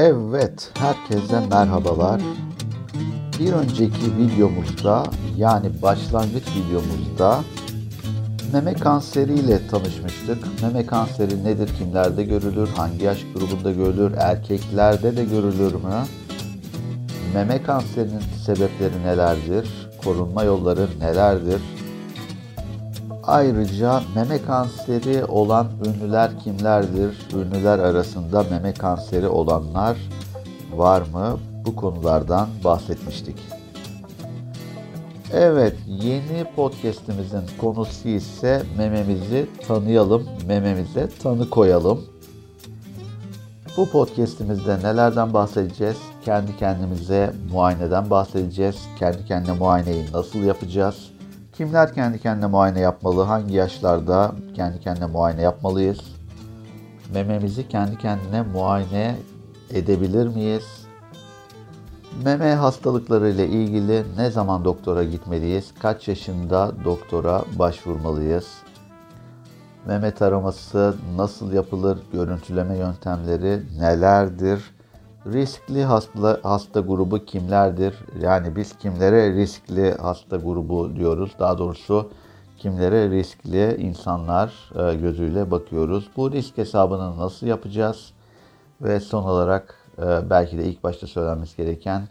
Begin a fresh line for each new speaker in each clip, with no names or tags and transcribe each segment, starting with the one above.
Evet, herkese merhabalar. Bir önceki videomuzda yani başlangıç videomuzda meme kanseri ile tanışmıştık. Meme kanseri nedir, kimlerde görülür, hangi yaş grubunda görülür, erkeklerde de görülür mü? Meme kanserinin sebepleri nelerdir, korunma yolları nelerdir? Ayrıca meme kanseri olan ünlüler kimlerdir? Ünlüler arasında meme kanseri olanlar var mı? Bu konulardan bahsetmiştik. Evet, yeni podcast'imizin konusu ise mememizi tanıyalım, mememize tanı koyalım. Bu podcast'imizde nelerden bahsedeceğiz? Kendi kendimize muayeneden bahsedeceğiz. Kendi kendine muayeneyi nasıl yapacağız? Kimler kendi kendine muayene yapmalı? Hangi yaşlarda kendi kendine muayene yapmalıyız? Mememizi kendi kendine muayene edebilir miyiz? Meme hastalıkları ile ilgili ne zaman doktora gitmeliyiz? Kaç yaşında doktora başvurmalıyız? Meme taraması nasıl yapılır? Görüntüleme yöntemleri nelerdir? Riskli hasta, hasta grubu kimlerdir? Yani biz kimlere riskli hasta grubu diyoruz. Daha doğrusu kimlere riskli insanlar e, gözüyle bakıyoruz. Bu risk hesabını nasıl yapacağız? Ve son olarak e, belki de ilk başta söylenmesi gereken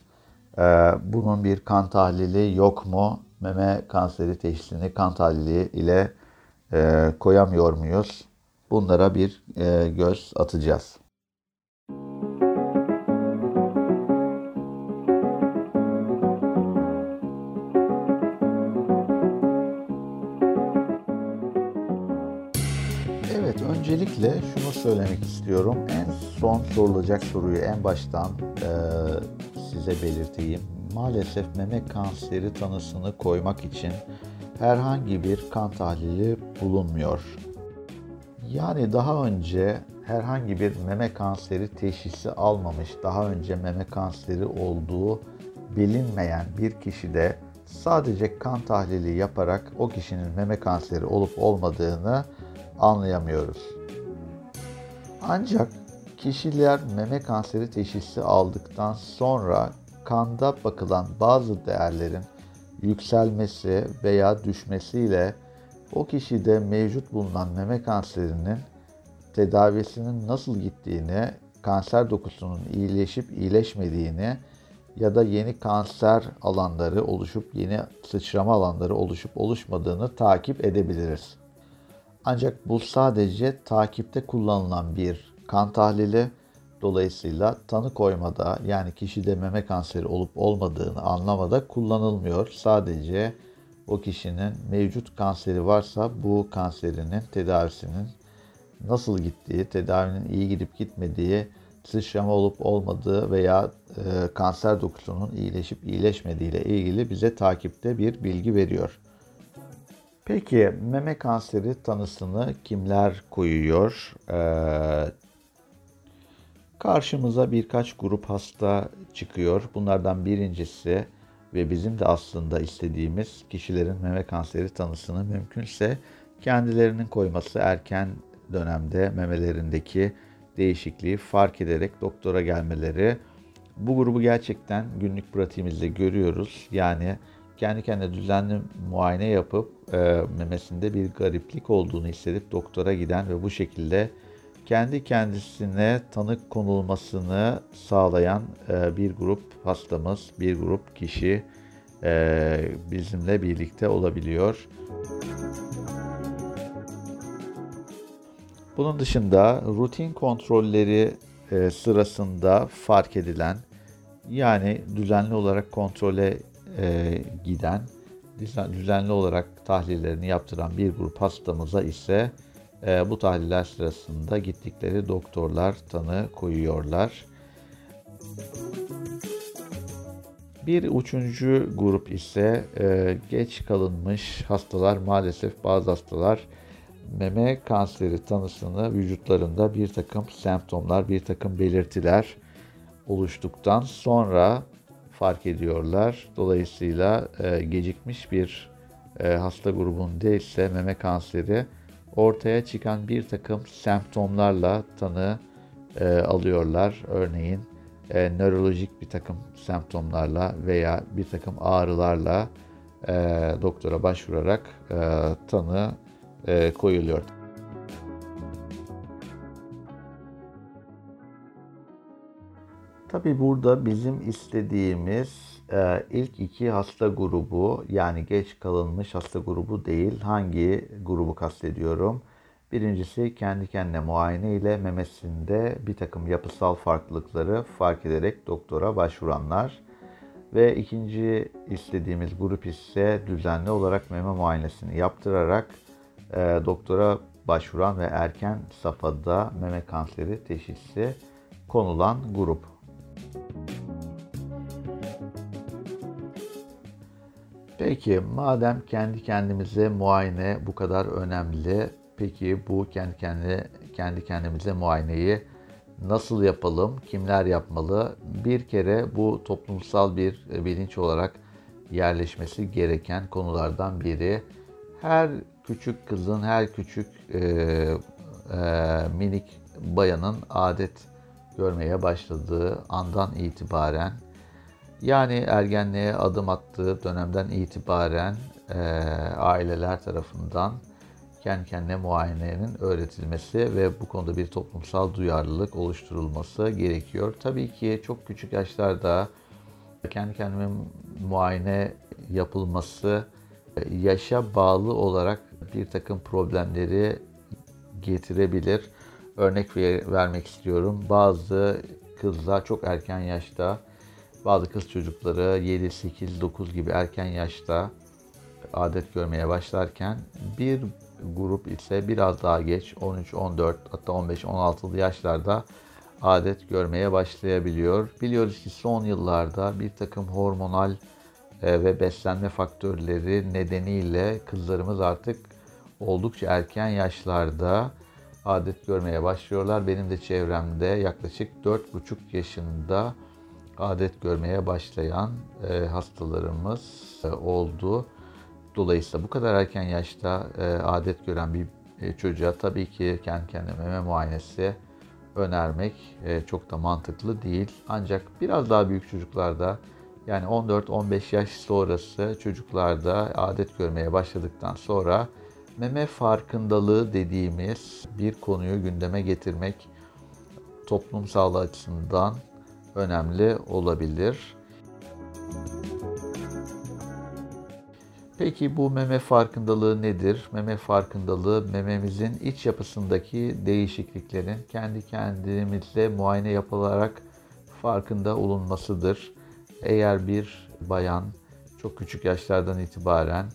e, bunun bir kan tahlili yok mu? Meme kanseri teşhisini kan tahlili ile koyamıyor muyuz? Bunlara bir göz atacağız. Öncelikle şunu söylemek istiyorum. En son sorulacak soruyu en baştan e, size belirteyim. Maalesef meme kanseri tanısını koymak için herhangi bir kan tahlili bulunmuyor. Yani daha önce herhangi bir meme kanseri teşhisi almamış, daha önce meme kanseri olduğu bilinmeyen bir kişide sadece kan tahlili yaparak o kişinin meme kanseri olup olmadığını anlayamıyoruz. Ancak kişiler meme kanseri teşhisi aldıktan sonra kanda bakılan bazı değerlerin yükselmesi veya düşmesiyle o kişide mevcut bulunan meme kanserinin tedavisinin nasıl gittiğini, kanser dokusunun iyileşip iyileşmediğini ya da yeni kanser alanları oluşup yeni sıçrama alanları oluşup oluşmadığını takip edebiliriz. Ancak bu sadece takipte kullanılan bir kan tahlili. Dolayısıyla tanı koymada yani kişide meme kanseri olup olmadığını anlamada kullanılmıyor. Sadece o kişinin mevcut kanseri varsa bu kanserinin tedavisinin nasıl gittiği, tedavinin iyi gidip gitmediği, sıçrama olup olmadığı veya e, kanser dokusunun iyileşip iyileşmediği ile ilgili bize takipte bir bilgi veriyor. Peki meme kanseri tanısını kimler koyuyor? Ee, karşımıza birkaç grup hasta çıkıyor. Bunlardan birincisi ve bizim de aslında istediğimiz kişilerin meme kanseri tanısını mümkünse kendilerinin koyması erken dönemde memelerindeki değişikliği fark ederek doktora gelmeleri. Bu grubu gerçekten günlük pratiğimizde görüyoruz. Yani kendi kendine düzenli muayene yapıp e, memesinde bir gariplik olduğunu hissedip doktora giden ve bu şekilde kendi kendisine tanık konulmasını sağlayan e, bir grup hastamız, bir grup kişi e, bizimle birlikte olabiliyor. Bunun dışında rutin kontrolleri e, sırasında fark edilen yani düzenli olarak kontrole e, giden, düzenli olarak tahlillerini yaptıran bir grup hastamıza ise e, bu tahliller sırasında gittikleri doktorlar tanı koyuyorlar. Bir üçüncü grup ise e, geç kalınmış hastalar maalesef bazı hastalar meme kanseri tanısını vücutlarında bir takım semptomlar, bir takım belirtiler oluştuktan sonra fark ediyorlar. Dolayısıyla e, gecikmiş bir e, hasta grubunda ise meme kanseri ortaya çıkan bir takım semptomlarla tanı e, alıyorlar. Örneğin e, nörolojik bir takım semptomlarla veya bir takım ağrılarla e, doktora başvurarak e, tanı e, koyuluyor. Tabi burada bizim istediğimiz e, ilk iki hasta grubu yani geç kalınmış hasta grubu değil. Hangi grubu kastediyorum? Birincisi kendi kendine muayene ile memesinde bir takım yapısal farklılıkları fark ederek doktora başvuranlar. Ve ikinci istediğimiz grup ise düzenli olarak meme muayenesini yaptırarak e, doktora başvuran ve erken safhada meme kanseri teşhisi konulan grup. Peki madem kendi kendimize muayene bu kadar önemli, peki bu kendi kendine kendi kendimize muayeneyi nasıl yapalım, kimler yapmalı? Bir kere bu toplumsal bir bilinç olarak yerleşmesi gereken konulardan biri. Her küçük kızın, her küçük e, e, minik bayanın adet görmeye başladığı andan itibaren yani ergenliğe adım attığı dönemden itibaren e, aileler tarafından kendi kendine muayenenin öğretilmesi ve bu konuda bir toplumsal duyarlılık oluşturulması gerekiyor. Tabii ki çok küçük yaşlarda kendi kendine muayene yapılması yaşa bağlı olarak bir takım problemleri getirebilir. Örnek vermek istiyorum. Bazı kızlar çok erken yaşta, bazı kız çocukları 7, 8, 9 gibi erken yaşta adet görmeye başlarken bir grup ise biraz daha geç 13, 14 hatta 15, 16'lı yaşlarda adet görmeye başlayabiliyor. Biliyoruz ki son yıllarda bir takım hormonal e, ve beslenme faktörleri nedeniyle kızlarımız artık oldukça erken yaşlarda adet görmeye başlıyorlar. Benim de çevremde yaklaşık 4,5 yaşında adet görmeye başlayan e, hastalarımız e, oldu. Dolayısıyla bu kadar erken yaşta e, adet gören bir e, çocuğa tabii ki kendi kendine meme muayenesi önermek e, çok da mantıklı değil. Ancak biraz daha büyük çocuklarda yani 14-15 yaş sonrası çocuklarda adet görmeye başladıktan sonra meme farkındalığı dediğimiz bir konuyu gündeme getirmek toplum sağlığı açısından önemli olabilir. Peki bu meme farkındalığı nedir? Meme farkındalığı mememizin iç yapısındaki değişikliklerin kendi kendimizle muayene yapılarak farkında olunmasıdır. Eğer bir bayan çok küçük yaşlardan itibaren,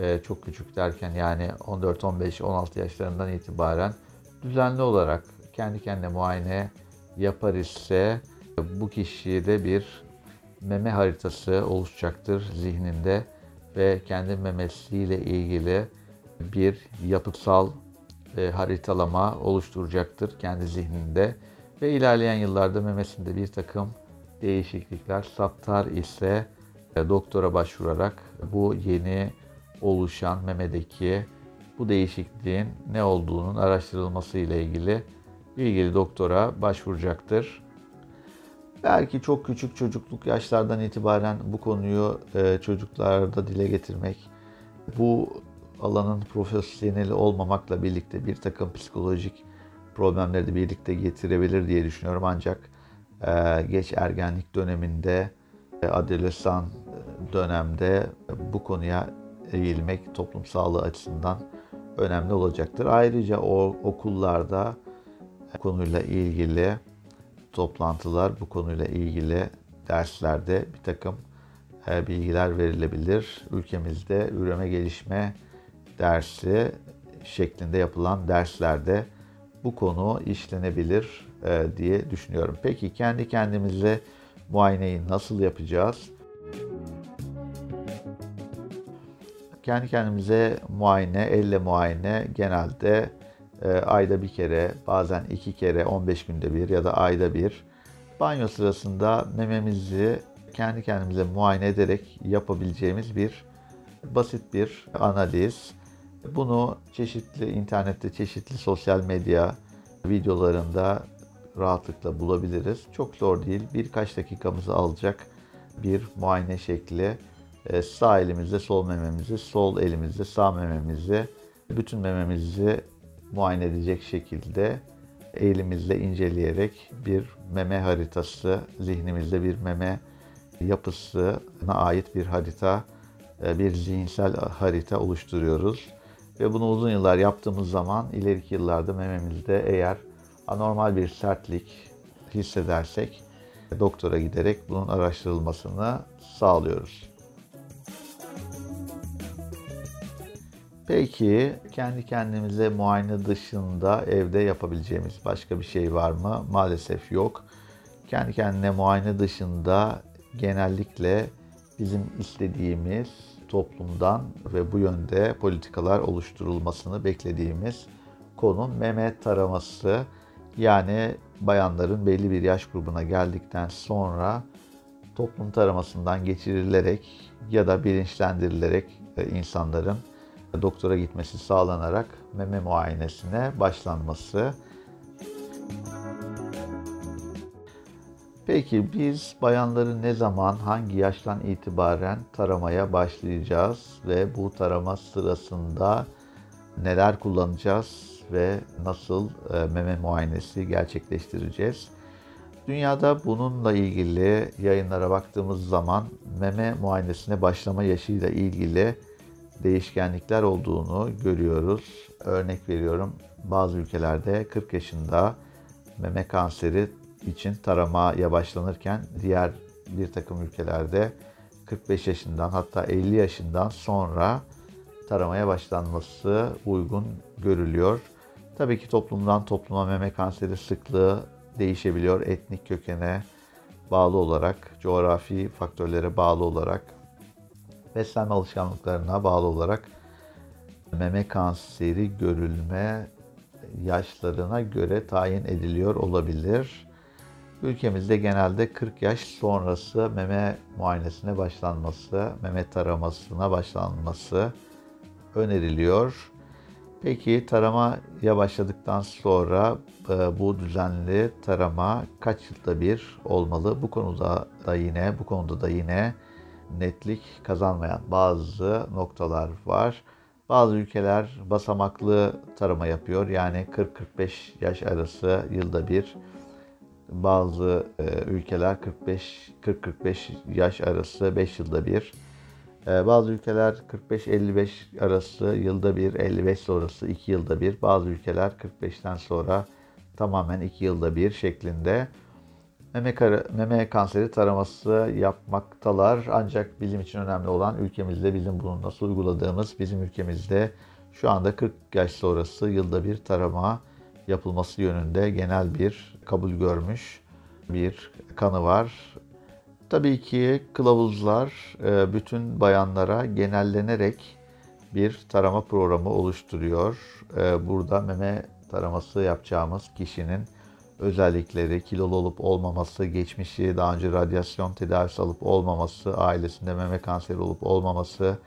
e, çok küçük derken yani 14, 15, 16 yaşlarından itibaren düzenli olarak kendi kendine muayene yapar ise bu kişide bir meme haritası oluşacaktır zihninde ve kendi memesiyle ilgili bir yapısal e, haritalama oluşturacaktır kendi zihninde. Ve ilerleyen yıllarda memesinde bir takım değişiklikler saptar ise e, doktora başvurarak bu yeni oluşan memedeki bu değişikliğin ne olduğunun araştırılması ile ilgili ilgili doktora başvuracaktır. Belki çok küçük çocukluk yaşlardan itibaren bu konuyu e, çocuklarda dile getirmek, bu alanın profesyoneli olmamakla birlikte bir takım psikolojik problemleri de birlikte getirebilir diye düşünüyorum. Ancak e, geç ergenlik döneminde, e, adolesan dönemde bu konuya eğilmek toplum sağlığı açısından önemli olacaktır. Ayrıca o okullarda konuyla ilgili toplantılar, bu konuyla ilgili derslerde bir takım e, bilgiler verilebilir. Ülkemizde üreme gelişme dersi şeklinde yapılan derslerde bu konu işlenebilir e, diye düşünüyorum. Peki kendi kendimize muayeneyi nasıl yapacağız? Kendi kendimize muayene, elle muayene genelde e, ayda bir kere, bazen iki kere, 15 günde bir ya da ayda bir banyo sırasında mememizi kendi kendimize muayene ederek yapabileceğimiz bir basit bir analiz. Bunu çeşitli internette, çeşitli sosyal medya videolarında rahatlıkla bulabiliriz. Çok zor değil. Birkaç dakikamızı alacak bir muayene şekli. E, sağ elimizde sol mememizi, sol elimizde sağ mememizi, bütün mememizi muayene edecek şekilde elimizle inceleyerek bir meme haritası, zihnimizde bir meme yapısına ait bir harita, e, bir zihinsel harita oluşturuyoruz. Ve bunu uzun yıllar yaptığımız zaman ileriki yıllarda mememizde eğer anormal bir sertlik hissedersek doktora giderek bunun araştırılmasını sağlıyoruz. Peki kendi kendimize muayene dışında evde yapabileceğimiz başka bir şey var mı? Maalesef yok. Kendi kendine muayene dışında genellikle bizim istediğimiz toplumdan ve bu yönde politikalar oluşturulmasını beklediğimiz konu meme taraması. Yani bayanların belli bir yaş grubuna geldikten sonra toplum taramasından geçirilerek ya da bilinçlendirilerek e, insanların doktora gitmesi sağlanarak meme muayenesine başlanması. Peki biz bayanları ne zaman, hangi yaştan itibaren taramaya başlayacağız ve bu tarama sırasında neler kullanacağız ve nasıl e, meme muayenesi gerçekleştireceğiz? Dünyada bununla ilgili yayınlara baktığımız zaman meme muayenesine başlama yaşıyla ilgili değişkenlikler olduğunu görüyoruz. Örnek veriyorum bazı ülkelerde 40 yaşında meme kanseri için taramaya başlanırken diğer bir takım ülkelerde 45 yaşından hatta 50 yaşından sonra taramaya başlanması uygun görülüyor. Tabii ki toplumdan topluma meme kanseri sıklığı değişebiliyor. Etnik kökene bağlı olarak, coğrafi faktörlere bağlı olarak, beslenme alışkanlıklarına bağlı olarak meme kanseri görülme yaşlarına göre tayin ediliyor olabilir. Ülkemizde genelde 40 yaş sonrası meme muayenesine başlanması, meme taramasına başlanması öneriliyor. Peki taramaya başladıktan sonra e, bu düzenli tarama kaç yılda bir olmalı? Bu konuda da yine bu konuda da yine netlik kazanmayan bazı noktalar var. Bazı ülkeler basamaklı tarama yapıyor. Yani 40-45 yaş arası yılda bir bazı e, ülkeler 45 40-45 yaş arası 5 yılda bir. E, bazı ülkeler 45-55 arası yılda bir, 55 sonrası 2 yılda bir. Bazı ülkeler 45'ten sonra tamamen 2 yılda bir şeklinde meme, meme kanseri taraması yapmaktalar. Ancak bizim için önemli olan ülkemizde bizim bunu nasıl uyguladığımız, bizim ülkemizde şu anda 40 yaş sonrası yılda bir tarama yapılması yönünde genel bir kabul görmüş bir kanı var. Tabii ki kılavuzlar e, bütün bayanlara genellenerek bir tarama programı oluşturuyor. E, burada meme taraması yapacağımız kişinin özellikleri, kilolu olup olmaması, geçmişi, daha önce radyasyon tedavisi alıp olmaması, ailesinde meme kanseri olup olmaması,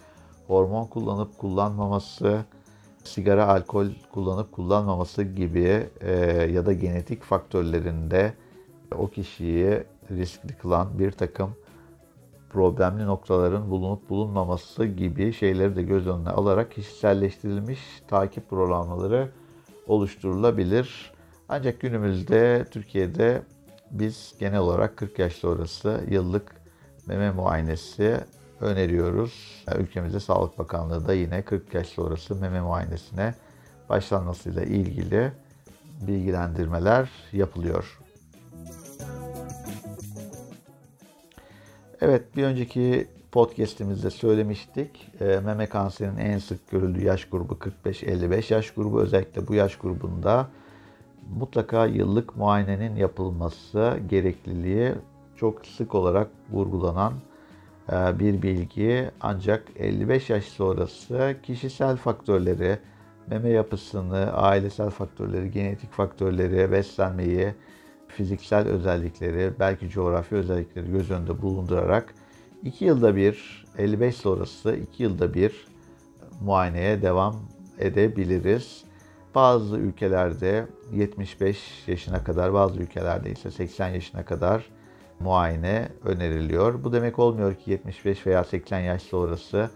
hormon kullanıp kullanmaması, sigara, alkol kullanıp kullanmaması gibi e, ya da genetik faktörlerinde o kişiyi riskli kılan bir takım problemli noktaların bulunup bulunmaması gibi şeyleri de göz önüne alarak kişiselleştirilmiş takip programları oluşturulabilir. Ancak günümüzde Türkiye'de biz genel olarak 40 yaş sonrası yıllık meme muayenesi öneriyoruz. Ülkemizde Sağlık Bakanlığı da yine 40 yaş sonrası meme muayenesine başlanmasıyla ilgili bilgilendirmeler yapılıyor. Evet bir önceki podcastimizde söylemiştik. E, meme kanserinin en sık görüldüğü yaş grubu 45-55 yaş grubu. Özellikle bu yaş grubunda mutlaka yıllık muayenenin yapılması gerekliliği çok sık olarak vurgulanan e, bir bilgi. Ancak 55 yaş sonrası kişisel faktörleri, meme yapısını, ailesel faktörleri, genetik faktörleri, beslenmeyi, fiziksel özellikleri, belki coğrafi özellikleri göz önünde bulundurarak 2 yılda bir, 55 sonrası 2 yılda bir muayeneye devam edebiliriz. Bazı ülkelerde 75 yaşına kadar, bazı ülkelerde ise 80 yaşına kadar muayene öneriliyor. Bu demek olmuyor ki 75 veya 80 yaş sonrası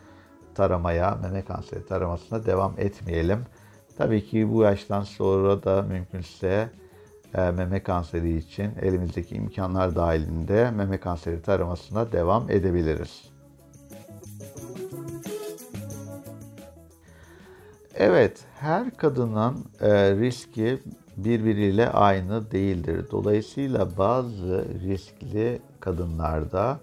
taramaya, meme kanseri taramasına devam etmeyelim. Tabii ki bu yaştan sonra da mümkünse e, meme kanseri için elimizdeki imkanlar dahilinde meme kanseri taramasına devam edebiliriz. Evet, her kadının e, riski birbiriyle aynı değildir. Dolayısıyla bazı riskli kadınlarda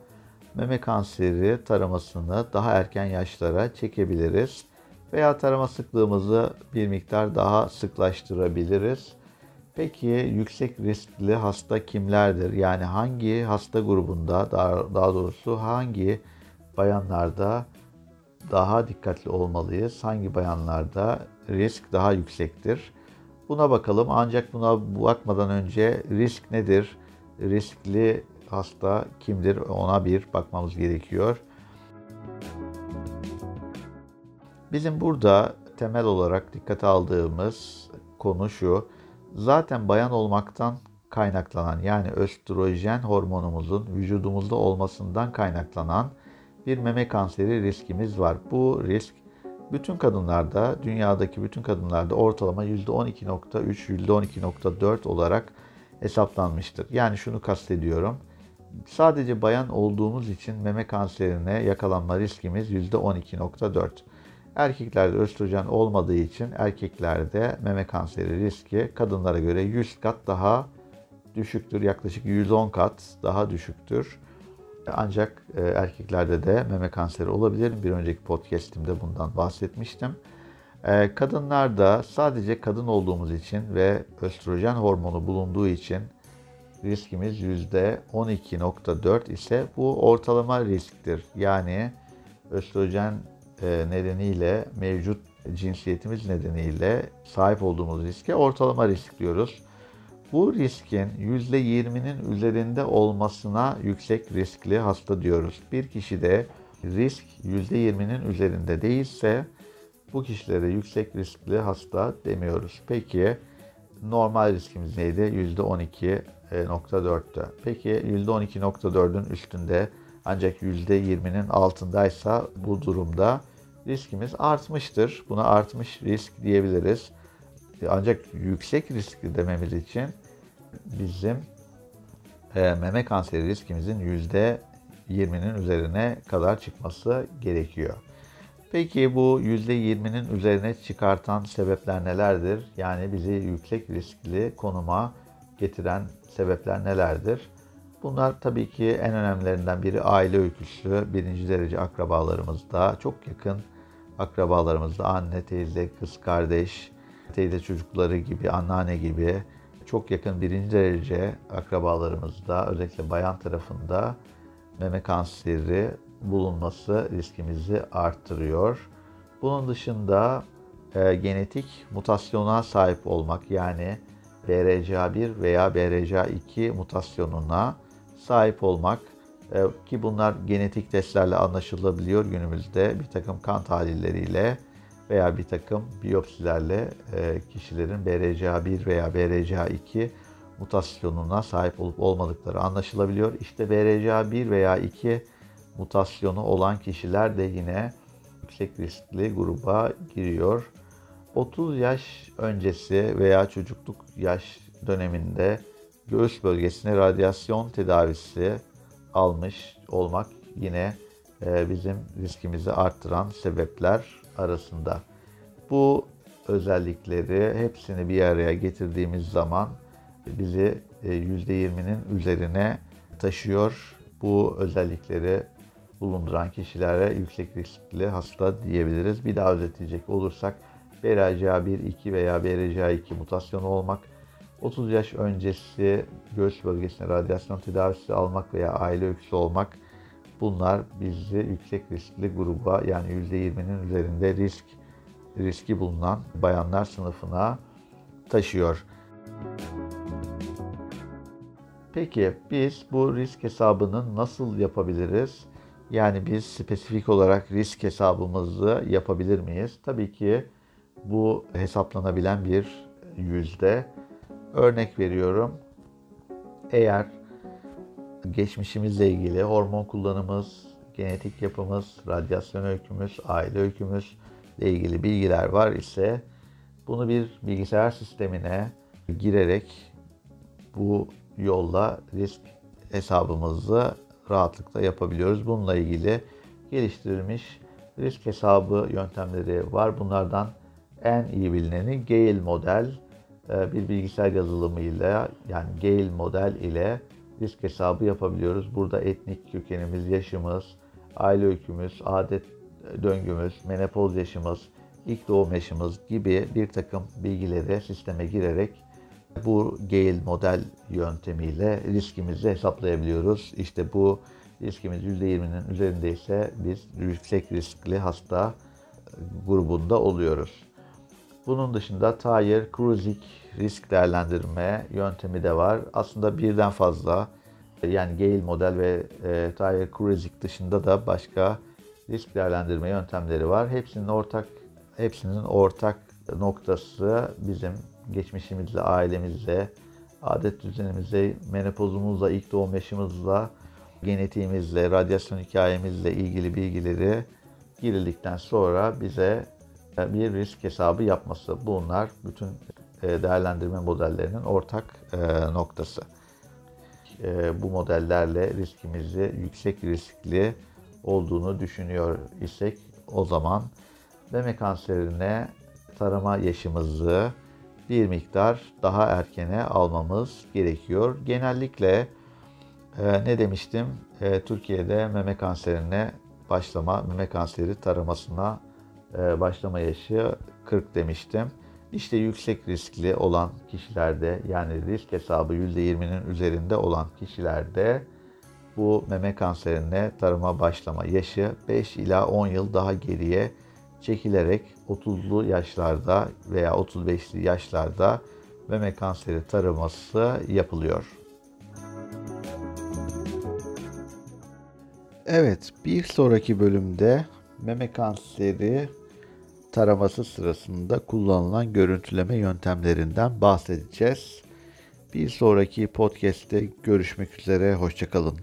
meme kanseri taramasını daha erken yaşlara çekebiliriz veya tarama sıklığımızı bir miktar daha sıklaştırabiliriz. Peki yüksek riskli hasta kimlerdir? Yani hangi hasta grubunda daha, daha doğrusu hangi bayanlarda daha dikkatli olmalıyız? Hangi bayanlarda risk daha yüksektir? Buna bakalım. Ancak buna bakmadan önce risk nedir? Riskli hasta kimdir? Ona bir bakmamız gerekiyor. Bizim burada temel olarak dikkate aldığımız konu şu. Zaten bayan olmaktan kaynaklanan yani östrojen hormonumuzun vücudumuzda olmasından kaynaklanan bir meme kanseri riskimiz var. Bu risk bütün kadınlarda, dünyadaki bütün kadınlarda ortalama %12.3, %12.4 olarak hesaplanmıştır. Yani şunu kastediyorum. Sadece bayan olduğumuz için meme kanserine yakalanma riskimiz %12.4. Erkeklerde östrojen olmadığı için erkeklerde meme kanseri riski kadınlara göre 100 kat daha düşüktür. Yaklaşık 110 kat daha düşüktür. Ancak e, erkeklerde de meme kanseri olabilir. Bir önceki podcastimde bundan bahsetmiştim. E, kadınlarda sadece kadın olduğumuz için ve östrojen hormonu bulunduğu için riskimiz %12.4 ise bu ortalama risktir. Yani östrojen e, nedeniyle mevcut cinsiyetimiz nedeniyle sahip olduğumuz riske ortalama risk diyoruz. Bu riskin %20'nin üzerinde olmasına yüksek riskli hasta diyoruz. Bir kişide risk %20'nin üzerinde değilse bu kişilere yüksek riskli hasta demiyoruz. Peki normal riskimiz neydi? %12.4'tü. Peki %12.4'ün üstünde ancak %20'nin altındaysa bu durumda riskimiz artmıştır. Buna artmış risk diyebiliriz. Ancak yüksek riskli dememiz için bizim e, meme kanseri riskimizin yüzde 20'nin üzerine kadar çıkması gerekiyor. Peki bu yüzde 20'nin üzerine çıkartan sebepler nelerdir? Yani bizi yüksek riskli konuma getiren sebepler nelerdir? Bunlar tabii ki en önemlilerinden biri aile öyküsü, birinci derece akrabalarımızda, çok yakın akrabalarımızda anne, teyze, kız kardeş, teyze çocukları gibi, anneanne gibi çok yakın birinci derece akrabalarımızda özellikle bayan tarafında meme kanseri bulunması riskimizi arttırıyor. Bunun dışında e, genetik mutasyona sahip olmak yani BRCA1 veya BRCA2 mutasyonuna sahip olmak e, ki bunlar genetik testlerle anlaşılabiliyor günümüzde bir takım kan tahlilleriyle veya bir takım biyopsilerle e, kişilerin BRCA1 veya BRCA2 mutasyonuna sahip olup olmadıkları anlaşılabiliyor. İşte BRCA1 veya 2 mutasyonu olan kişiler de yine yüksek riskli gruba giriyor. 30 yaş öncesi veya çocukluk yaş döneminde göğüs bölgesine radyasyon tedavisi almış olmak yine e, bizim riskimizi arttıran sebepler arasında. Bu özellikleri hepsini bir araya getirdiğimiz zaman bizi %20'nin e, üzerine taşıyor. Bu özellikleri bulunduran kişilere yüksek riskli hasta diyebiliriz. Bir daha özetleyecek olursak BRCA1, 2 veya BRCA2 mutasyonu olmak, 30 yaş öncesi göğüs bölgesine radyasyon tedavisi almak veya aile öyküsü olmak bunlar bizi yüksek riskli gruba yani %20'nin üzerinde risk riski bulunan bayanlar sınıfına taşıyor. Peki biz bu risk hesabını nasıl yapabiliriz? Yani biz spesifik olarak risk hesabımızı yapabilir miyiz? Tabii ki Bu hesaplanabilen bir yüzde. Örnek veriyorum. Eğer geçmişimizle ilgili hormon kullanımımız, genetik yapımız, radyasyon öykümüz, aile öykümüz ile ilgili bilgiler var ise bunu bir bilgisayar sistemine girerek bu yolla risk hesabımızı rahatlıkla yapabiliyoruz. Bununla ilgili geliştirilmiş risk hesabı yöntemleri var. Bunlardan en iyi bilineni Gale model e, bir bilgisayar yazılımıyla yani Gale model ile risk hesabı yapabiliyoruz. Burada etnik kökenimiz, yaşımız, aile öykümüz, adet döngümüz, menopoz yaşımız, ilk doğum yaşımız gibi bir takım bilgileri sisteme girerek bu Gale model yöntemiyle riskimizi hesaplayabiliyoruz. İşte bu riskimiz %20'nin üzerindeyse biz yüksek riskli hasta grubunda oluyoruz. Bunun dışında Tire Cruising risk değerlendirme yöntemi de var. Aslında birden fazla yani Gale model ve e, Tire Cruising dışında da başka risk değerlendirme yöntemleri var. Hepsinin ortak hepsinin ortak noktası bizim geçmişimizle, ailemizle, adet düzenimizle, menopozumuzla, ilk doğum yaşımızla, genetiğimizle, radyasyon hikayemizle ilgili bilgileri girildikten sonra bize bir risk hesabı yapması. Bunlar bütün e, değerlendirme modellerinin ortak e, noktası. E, bu modellerle riskimizi yüksek riskli olduğunu düşünüyor isek o zaman meme kanserine tarama yaşımızı bir miktar daha erkene almamız gerekiyor. Genellikle e, ne demiştim? E, Türkiye'de meme kanserine başlama, meme kanseri taramasına başlama yaşı 40 demiştim. İşte yüksek riskli olan kişilerde yani risk hesabı %20'nin üzerinde olan kişilerde bu meme kanserine tarıma başlama yaşı 5 ila 10 yıl daha geriye çekilerek 30'lu yaşlarda veya 35'li yaşlarda meme kanseri taraması yapılıyor. Evet, bir sonraki bölümde meme kanseri taraması sırasında kullanılan görüntüleme yöntemlerinden bahsedeceğiz. Bir sonraki podcast'te görüşmek üzere, hoşçakalın.